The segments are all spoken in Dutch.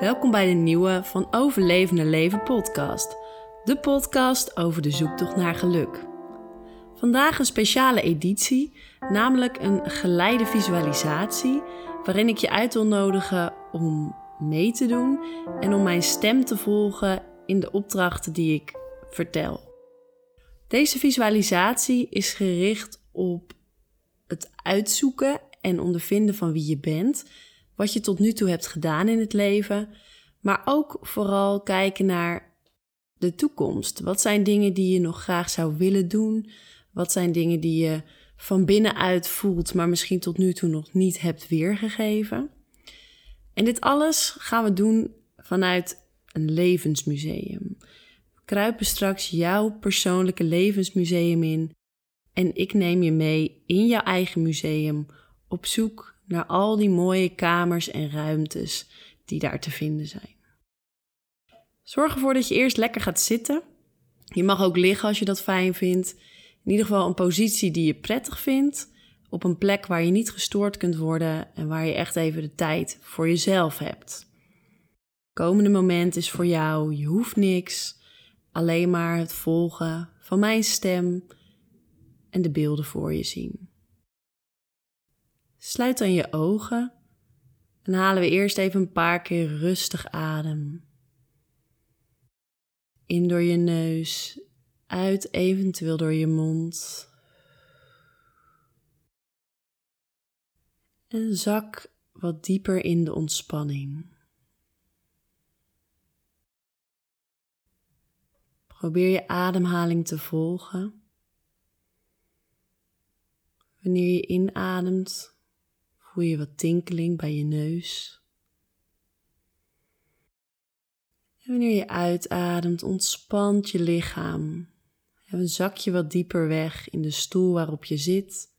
Welkom bij de nieuwe Van Overlevende Leven podcast. De podcast over de zoektocht naar geluk. Vandaag een speciale editie, namelijk een geleide visualisatie waarin ik je uit wil nodigen om mee te doen en om mijn stem te volgen in de opdrachten die ik vertel. Deze visualisatie is gericht op het uitzoeken en ondervinden van wie je bent, wat je tot nu toe hebt gedaan in het leven, maar ook vooral kijken naar de toekomst. Wat zijn dingen die je nog graag zou willen doen? Wat zijn dingen die je van binnenuit voelt, maar misschien tot nu toe nog niet hebt weergegeven? En dit alles gaan we doen vanuit een levensmuseum. Kruipen straks jouw persoonlijke levensmuseum in en ik neem je mee in jouw eigen museum op zoek naar al die mooie kamers en ruimtes die daar te vinden zijn. Zorg ervoor dat je eerst lekker gaat zitten. Je mag ook liggen als je dat fijn vindt. In ieder geval een positie die je prettig vindt. Op een plek waar je niet gestoord kunt worden en waar je echt even de tijd voor jezelf hebt. komende moment is voor jou, je hoeft niks, alleen maar het volgen van mijn stem en de beelden voor je zien. Sluit dan je ogen en halen we eerst even een paar keer rustig adem. In door je neus, uit eventueel door je mond. En zak wat dieper in de ontspanning. Probeer je ademhaling te volgen. Wanneer je inademt, voel je wat tinkeling bij je neus. En wanneer je uitademt, ontspant je lichaam. En zak je wat dieper weg in de stoel waarop je zit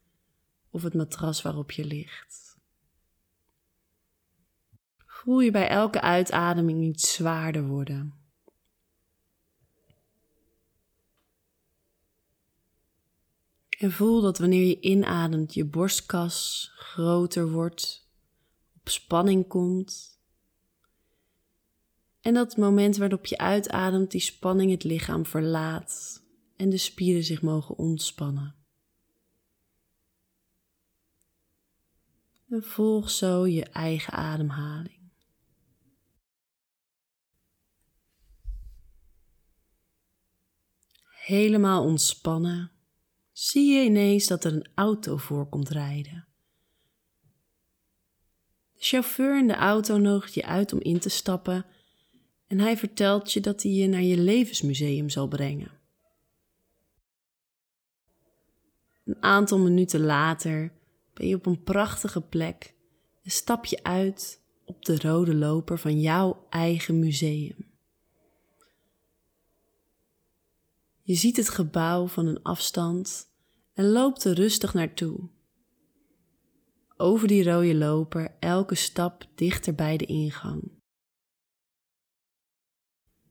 of het matras waarop je ligt. Voel je bij elke uitademing iets zwaarder worden. En voel dat wanneer je inademt, je borstkas groter wordt, op spanning komt. En dat het moment waarop je uitademt, die spanning het lichaam verlaat en de spieren zich mogen ontspannen. En volg zo je eigen ademhaling. Helemaal ontspannen zie je ineens dat er een auto voor komt rijden. De chauffeur in de auto nodigt je uit om in te stappen en hij vertelt je dat hij je naar je levensmuseum zal brengen. Een aantal minuten later ben je op een prachtige plek en stap je uit op de rode loper van jouw eigen museum. Je ziet het gebouw van een afstand en loopt er rustig naartoe. Over die rode loper elke stap dichter bij de ingang.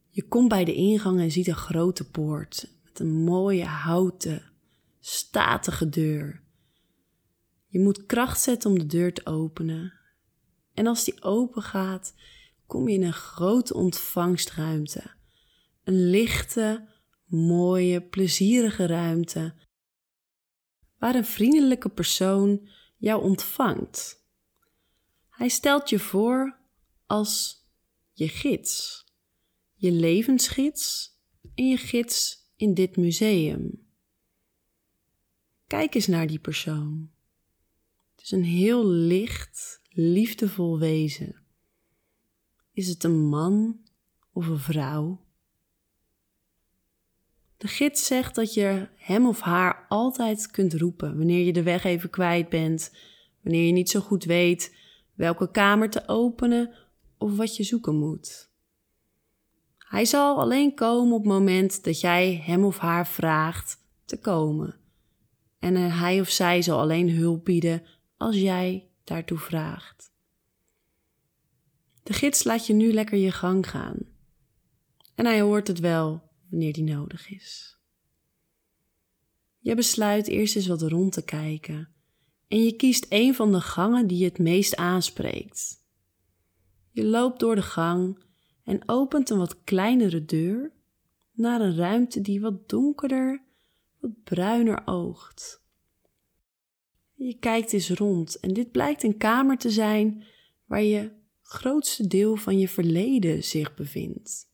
Je komt bij de ingang en ziet een grote poort met een mooie houten, statige deur. Je moet kracht zetten om de deur te openen. En als die open gaat, kom je in een grote ontvangstruimte. Een lichte, mooie, plezierige ruimte waar een vriendelijke persoon jou ontvangt. Hij stelt je voor als je gids, je levensgids en je gids in dit museum. Kijk eens naar die persoon. Het is een heel licht, liefdevol wezen. Is het een man of een vrouw? De gids zegt dat je hem of haar altijd kunt roepen wanneer je de weg even kwijt bent, wanneer je niet zo goed weet welke kamer te openen of wat je zoeken moet. Hij zal alleen komen op het moment dat jij hem of haar vraagt te komen. En hij of zij zal alleen hulp bieden als jij daartoe vraagt. De gids laat je nu lekker je gang gaan. En hij hoort het wel wanneer die nodig is. Je besluit eerst eens wat rond te kijken en je kiest een van de gangen die je het meest aanspreekt. Je loopt door de gang en opent een wat kleinere deur naar een ruimte die wat donkerder, wat bruiner oogt. Je kijkt eens rond en dit blijkt een kamer te zijn waar je grootste deel van je verleden zich bevindt.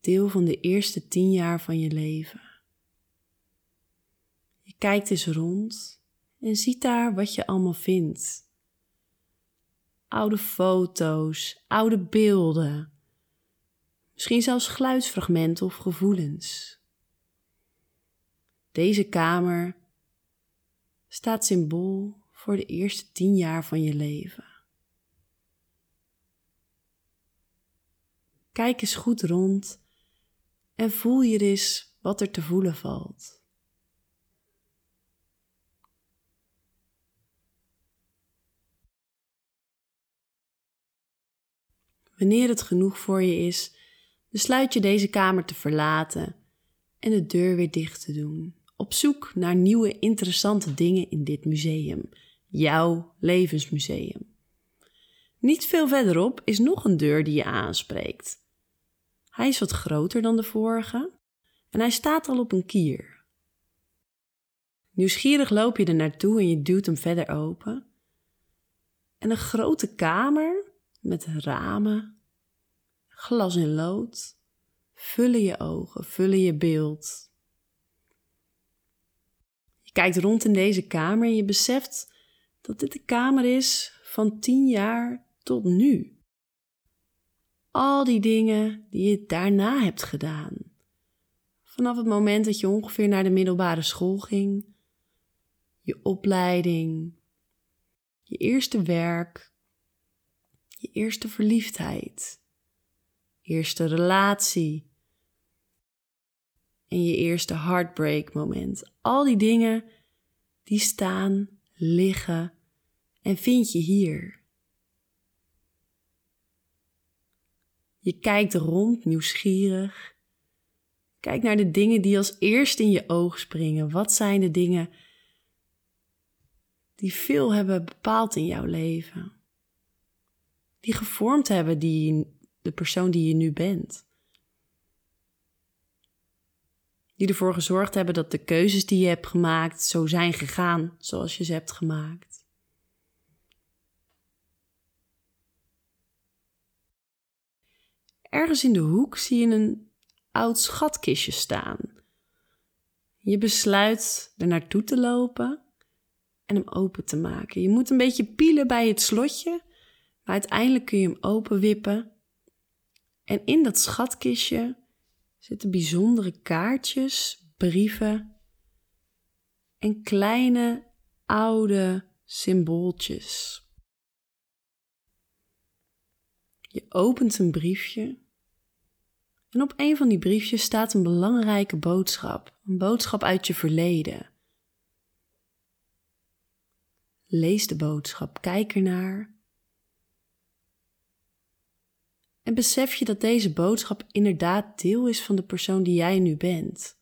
Deel van de eerste tien jaar van je leven. Je kijkt eens rond en ziet daar wat je allemaal vindt. Oude foto's, oude beelden, misschien zelfs geluidsfragmenten of gevoelens. Deze kamer staat symbool voor de eerste tien jaar van je leven. Kijk eens goed rond en voel je eens wat er te voelen valt. Wanneer het genoeg voor je is, besluit je deze kamer te verlaten en de deur weer dicht te doen. Op zoek naar nieuwe interessante dingen in dit museum, jouw levensmuseum. Niet veel verderop is nog een deur die je aanspreekt. Hij is wat groter dan de vorige en hij staat al op een kier. Nieuwsgierig loop je er naartoe en je duwt hem verder open. En een grote kamer met ramen, glas in lood, vullen je ogen, vullen je beeld. Je kijkt rond in deze kamer en je beseft dat dit de kamer is van tien jaar tot nu. Al die dingen die je daarna hebt gedaan. Vanaf het moment dat je ongeveer naar de middelbare school ging, je opleiding, je eerste werk, je eerste verliefdheid, eerste relatie en je eerste heartbreak moment. Al die dingen die staan, liggen en vind je hier. Je kijkt rond, nieuwsgierig. Kijk naar de dingen die als eerste in je oog springen. Wat zijn de dingen die veel hebben bepaald in jouw leven? Die gevormd hebben die, de persoon die je nu bent. Die ervoor gezorgd hebben dat de keuzes die je hebt gemaakt zo zijn gegaan zoals je ze hebt gemaakt. Ergens in de hoek zie je een oud schatkistje staan. Je besluit er naartoe te lopen en hem open te maken. Je moet een beetje pielen bij het slotje, maar uiteindelijk kun je hem openwippen. En in dat schatkistje zitten bijzondere kaartjes, brieven en kleine oude symbooltjes. Je opent een briefje en op een van die briefjes staat een belangrijke boodschap, een boodschap uit je verleden. Lees de boodschap, kijk ernaar. En besef je dat deze boodschap inderdaad deel is van de persoon die jij nu bent.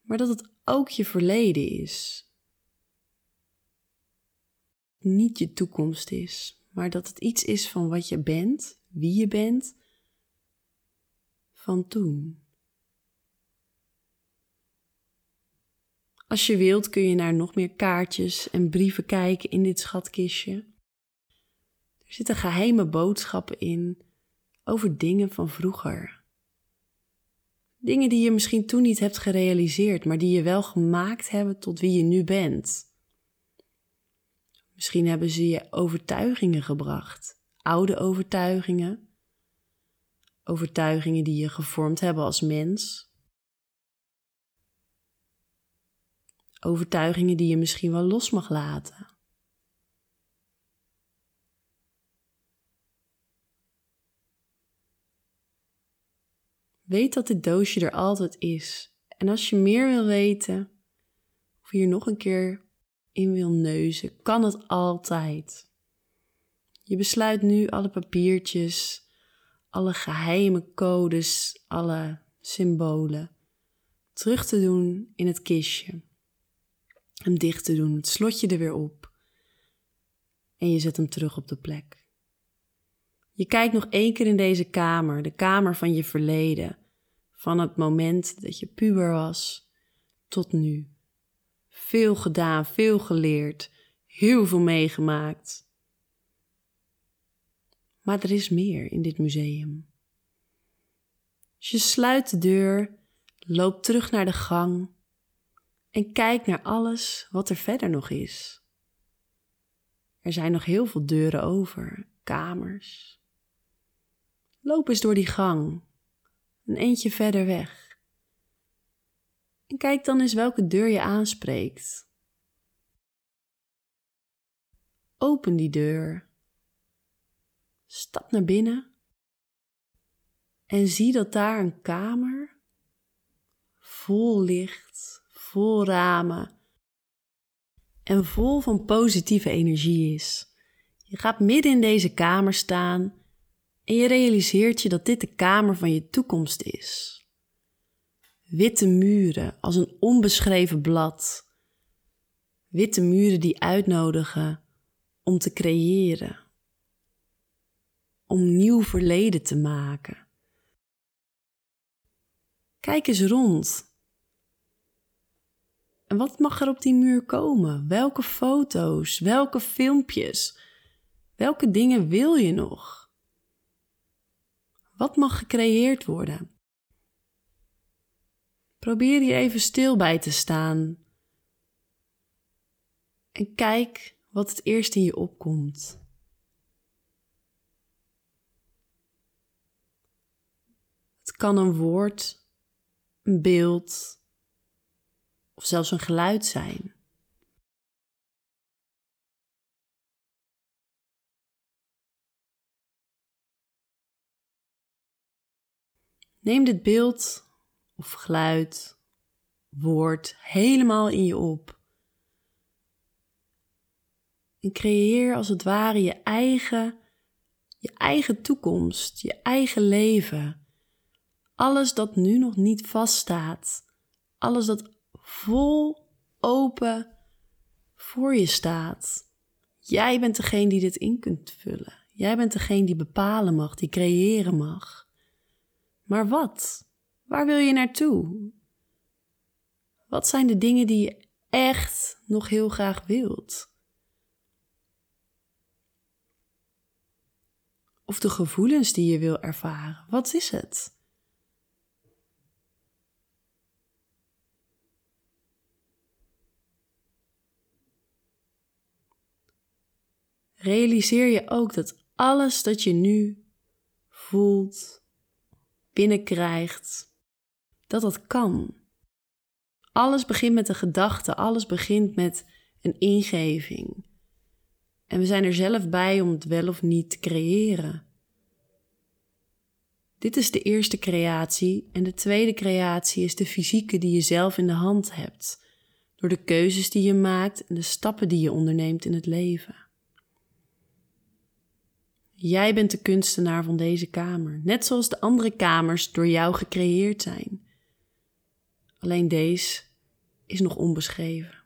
Maar dat het ook je verleden is. Niet je toekomst is maar dat het iets is van wat je bent, wie je bent, van toen. Als je wilt kun je naar nog meer kaartjes en brieven kijken in dit schatkistje. Er zitten geheime boodschappen in over dingen van vroeger. Dingen die je misschien toen niet hebt gerealiseerd, maar die je wel gemaakt hebben tot wie je nu bent. Misschien hebben ze je overtuigingen gebracht, oude overtuigingen, overtuigingen die je gevormd hebben als mens, overtuigingen die je misschien wel los mag laten. Weet dat dit doosje er altijd is. En als je meer wil weten, of hier nog een keer in wil neuzen, kan het altijd. Je besluit nu alle papiertjes, alle geheime codes, alle symbolen terug te doen in het kistje. Hem dicht te doen, het slotje er weer op. en je zet hem terug op de plek. Je kijkt nog één keer in deze kamer, de kamer van je verleden, van het moment dat je puber was tot nu. Veel gedaan, veel geleerd, heel veel meegemaakt. Maar er is meer in dit museum. Je sluit de deur, loopt terug naar de gang en kijkt naar alles wat er verder nog is. Er zijn nog heel veel deuren over, kamers. Loop eens door die gang, een eentje verder weg. En kijk dan eens welke deur je aanspreekt. Open die deur. Stap naar binnen. En zie dat daar een kamer vol licht, vol ramen en vol van positieve energie is. Je gaat midden in deze kamer staan en je realiseert je dat dit de kamer van je toekomst is. Witte muren als een onbeschreven blad. Witte muren die uitnodigen om te creëren. Om nieuw verleden te maken. Kijk eens rond. En wat mag er op die muur komen? Welke foto's? Welke filmpjes? Welke dingen wil je nog? Wat mag gecreëerd worden? Probeer hier even stil bij te staan. En kijk wat het eerst in je opkomt. Kan een woord, een beeld of zelfs een geluid zijn. Neem dit beeld of geluid, woord helemaal in je op. En creëer als het ware je eigen, je eigen toekomst, je eigen leven. Alles dat nu nog niet vaststaat. Alles dat vol open voor je staat. Jij bent degene die dit in kunt vullen. Jij bent degene die bepalen mag, die creëren mag. Maar wat? Waar wil je naartoe? Wat zijn de dingen die je echt nog heel graag wilt? Of de gevoelens die je wil ervaren. Wat is het? Realiseer je ook dat alles dat je nu voelt, binnenkrijgt, dat dat kan. Alles begint met een gedachte, alles begint met een ingeving. En we zijn er zelf bij om het wel of niet te creëren. Dit is de eerste creatie en de tweede creatie is de fysieke die je zelf in de hand hebt, door de keuzes die je maakt en de stappen die je onderneemt in het leven. Jij bent de kunstenaar van deze kamer, net zoals de andere kamers door jou gecreëerd zijn. Alleen deze is nog onbeschreven.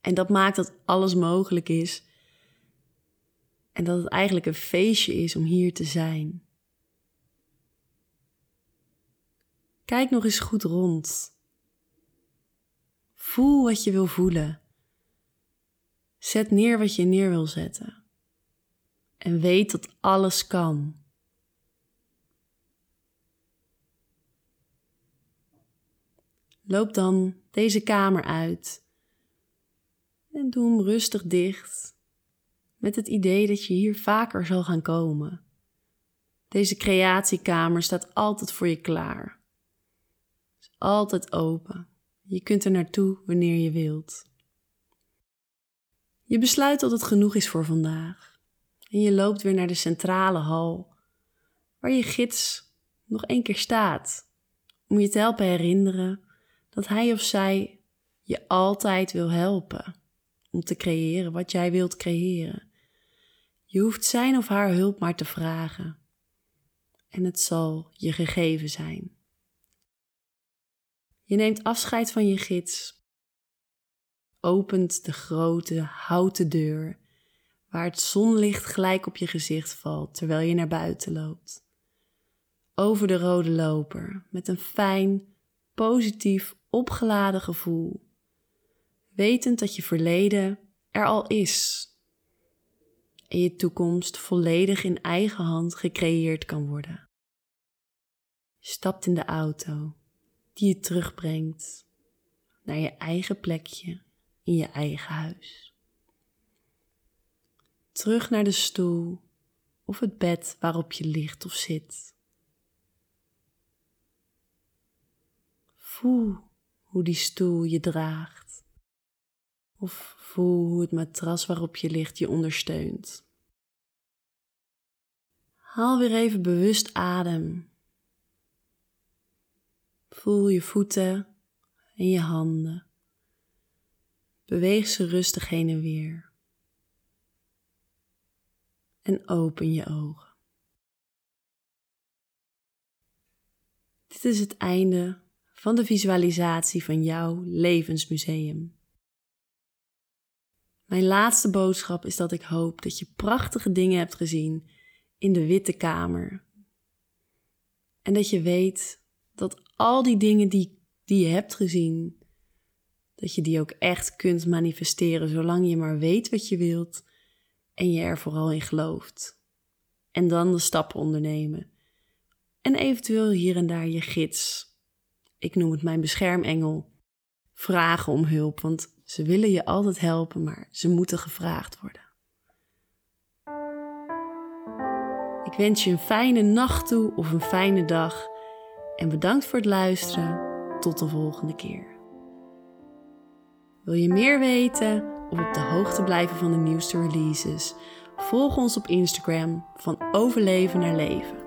En dat maakt dat alles mogelijk is. En dat het eigenlijk een feestje is om hier te zijn. Kijk nog eens goed rond. Voel wat je wil voelen. Zet neer wat je neer wil zetten. En weet dat alles kan. Loop dan deze kamer uit en doe hem rustig dicht met het idee dat je hier vaker zal gaan komen. Deze creatiekamer staat altijd voor je klaar. Is altijd open. Je kunt er naartoe wanneer je wilt. Je besluit dat het genoeg is voor vandaag. En je loopt weer naar de centrale hal, waar je gids nog één keer staat, om je te helpen herinneren dat hij of zij je altijd wil helpen om te creëren wat jij wilt creëren. Je hoeft zijn of haar hulp maar te vragen en het zal je gegeven zijn. Je neemt afscheid van je gids, opent de grote houten deur waar het zonlicht gelijk op je gezicht valt terwijl je naar buiten loopt. Over de rode loper met een fijn, positief, opgeladen gevoel, wetend dat je verleden er al is en je toekomst volledig in eigen hand gecreëerd kan worden. Stapt in de auto die je terugbrengt naar je eigen plekje in je eigen huis. Terug naar de stoel of het bed waarop je ligt of zit. Voel hoe die stoel je draagt. Of voel hoe het matras waarop je ligt je ondersteunt. Haal weer even bewust adem. Voel je voeten en je handen. Beweeg ze rustig heen en weer. En open je ogen. Dit is het einde van de visualisatie van jouw levensmuseum. Mijn laatste boodschap is dat ik hoop dat je prachtige dingen hebt gezien in de Witte Kamer. En dat je weet dat al die dingen die, die je hebt gezien, dat je die ook echt kunt manifesteren zolang je maar weet wat je wilt en je er vooral in gelooft. En dan de stappen ondernemen. En eventueel hier en daar je gids. Ik noem het mijn beschermengel. Vragen om hulp, want ze willen je altijd helpen, maar ze moeten gevraagd worden. Ik wens je een fijne nacht toe of een fijne dag en bedankt voor het luisteren. Tot de volgende keer. Wil je meer weten of op de hoogte blijven van de nieuwste releases? Volg ons op Instagram van Overleven naar Leven.